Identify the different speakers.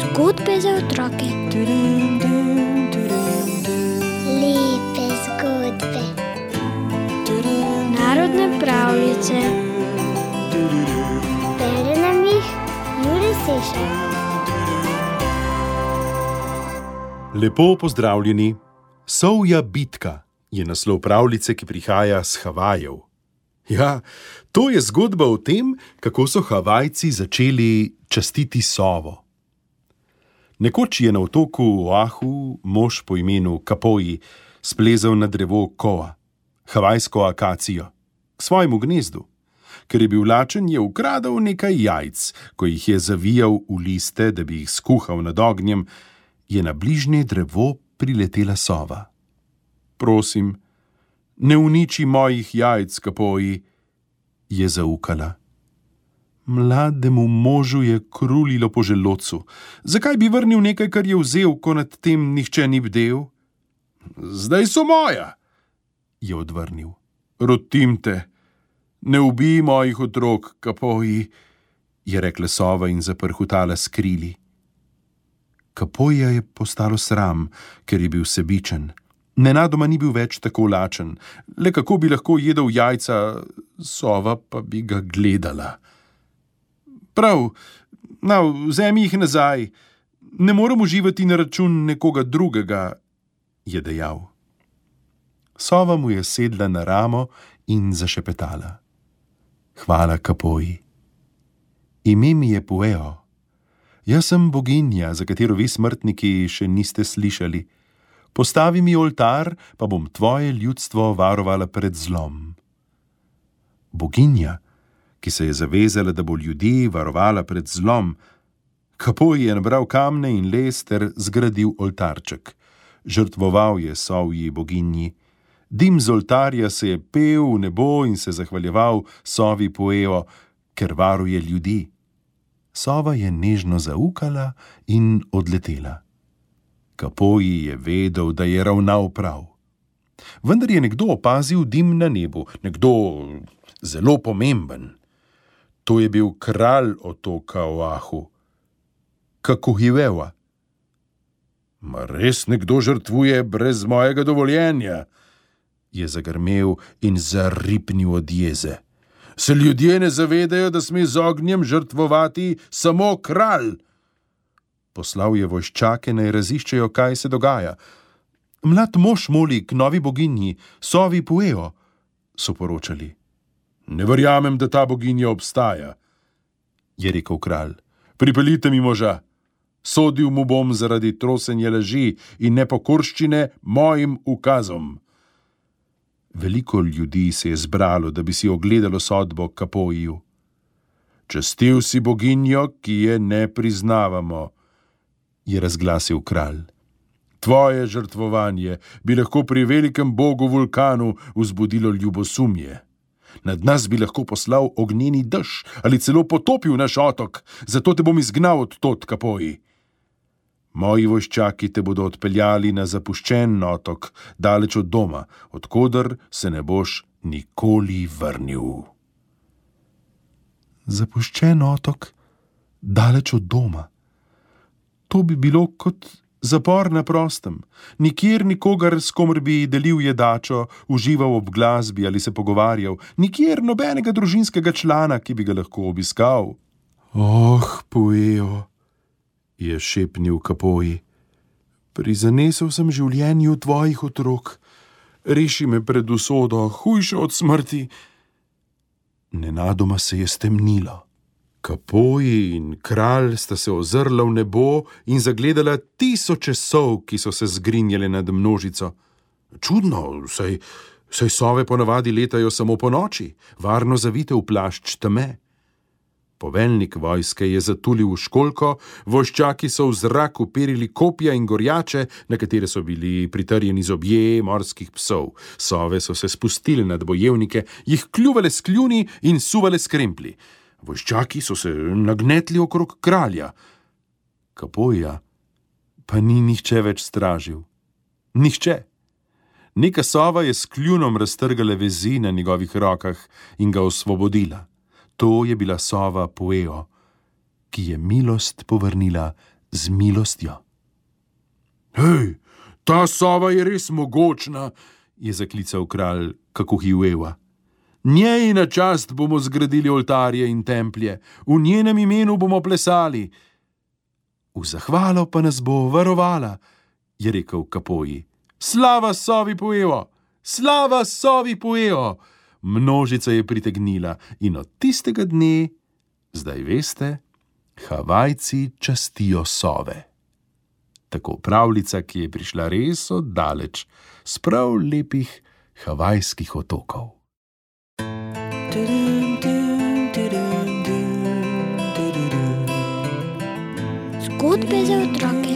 Speaker 1: Zgodbe za otroke.
Speaker 2: Lepe zgodbe.
Speaker 1: Narodne pravljice.
Speaker 2: Bere nam jih Juri Sešer.
Speaker 3: Lepo pozdravljeni. Sovja bitka je naslov pravljice, ki prihaja z Havajev. Ja, to je zgodba o tem, kako so Havajci začeli častiti sovo. Nekoč je na otoku Oahu mož po imenu Kapoji splezal na drevo koa, havajsko akacijo, k svojemu gnezdu. Ker je bil lačen, je ukradel nekaj jajc, ko jih je zavijal v liste, da bi jih skuhal nad ognjem, je na bližnje drevo priletela sova. Prosim, ne uniči mojih jajc, kapoji, je zaukala. Mlademu možu je krulilo po želodcu. Zakaj bi vrnil nekaj, kar je vzel, ko nad tem nihče ni bdel? Zdaj so moja, je odvrnil. Rotim te, ne ubij mojih otrok, kapoji, je rekla sova in zaprhutala skrili. Kapoja je postalo sram, ker je bil sebičen. Nenadoma ni bil več tako lačen, le kako bi lahko jedel jajca, sova pa bi ga gledala. Prav, na, vzemi jih nazaj, ne morem uživati na račun nekoga drugega, je dejal. Sova mu je sedla na ramo in zašepetala. Hvala, kapoji. Ime mi je Pueo. Jaz sem boginja, za katero vi smrtniki še niste slišali. Postavi mi oltar, pa bom tvoje ljudstvo varovala pred zlom. Boginja, ki se je zavezala, da bo ljudi varovala pred zlom, kako je nabral kamne in les ter zgradil oltarček. Žrtvoval je sovji boginji. Dim z oltarja se je pel v nebo in se zahvaljeval sovi poejo, ker varuje ljudi. Sova je nežno zaukala in odletela. Kapoji je vedel, da je ravnal prav. Vendar je nekdo opazil dim na nebu, nekdo zelo pomemben. To je bil kralj otoka Oahu, kako Hiveva. Ma res nekdo žrtvuje brez mojega dovoljenja, je zagrmel in zaripnil od jeze. Se ljudje ne zavedajo, da sme z ognjem žrtvovati samo kralj? Poslal je vojščake naj raziščejo, kaj se dogaja. Mlad mož moli k novi boginji, sovi Pueo, so poročali. Ne verjamem, da ta boginja obstaja, je rekel kralj. Pripeljite mi moža, sodil mu bom zaradi trosenja laži in nepokorščine mojim ukazom. Veliko ljudi se je zbralo, da bi si ogledalo sodbo Kapoju. Čestil si boginjo, ki je ne priznavamo, je razglasil kralj. Tvoje žrtvovanje bi lahko pri velikem bogu vulkanu vzbudilo ljubosumje. Nad nas bi lahko poslal ognjeni dež ali celo potopil naš otok, zato te bom izgnal od tot kapoji. Moji vojščaki te bodo odpeljali na zapuščen otok, daleč od doma, odkudar se ne boš nikoli vrnil. Zapuščen otok, daleč od doma. To bi bilo kot zapor na prostem, nikjer nikogar, s komer bi delil jedačo, užival ob glasbi ali se pogovarjal, nikjer nobenega družinskega člana, ki bi ga lahko obiskal. Oh, pojejo, je šepnil kapoji. Prizanesel sem življenju tvojih otrok, reši me pred usodo, hujšo od smrti. Nenadoma se je stemnilo. Kapoji in kralj sta se ozrla v nebo in zagledala tisoče sov, ki so se zgrinjale nad množico. Čudno, saj, saj sove ponavadi letajo samo po noči, varno zavite v plašč teme. Poveljnik vojske je zatulil v školko, voščaki so v zrak uperili kopja in gorjače, na katere so bili pritrjeni zobje morskih psov. Sove so se spustili nad bojevnike, jih kljuvale s kljuni in suvale s krempli. Voščaki so se nagnetli okrog kralja. Kapoja pa ni nihče več stražil. Nihče. Neka sova je s kljunom raztrgala vezi na njegovih rokah in ga osvobodila. To je bila sova Poeo, ki je milost povrnila z milostjo. Hej, ta sova je res mogočna, je zaklical kralj Kakuhiueva. Njej na čast bomo zgradili oltarje in templje, v njenem imenu bomo plesali. V zahvalo pa nas bo varovala, je rekel Kapoji. Slava sovi pojejo, slava sovi pojejo! Množica je pritegnila in od tistega dne, zdaj veste, Havajci častijo sove. Tako pravljica, ki je prišla res oddaleč, sprav lepih havajskih otokov.
Speaker 1: Zgodbe za otroke.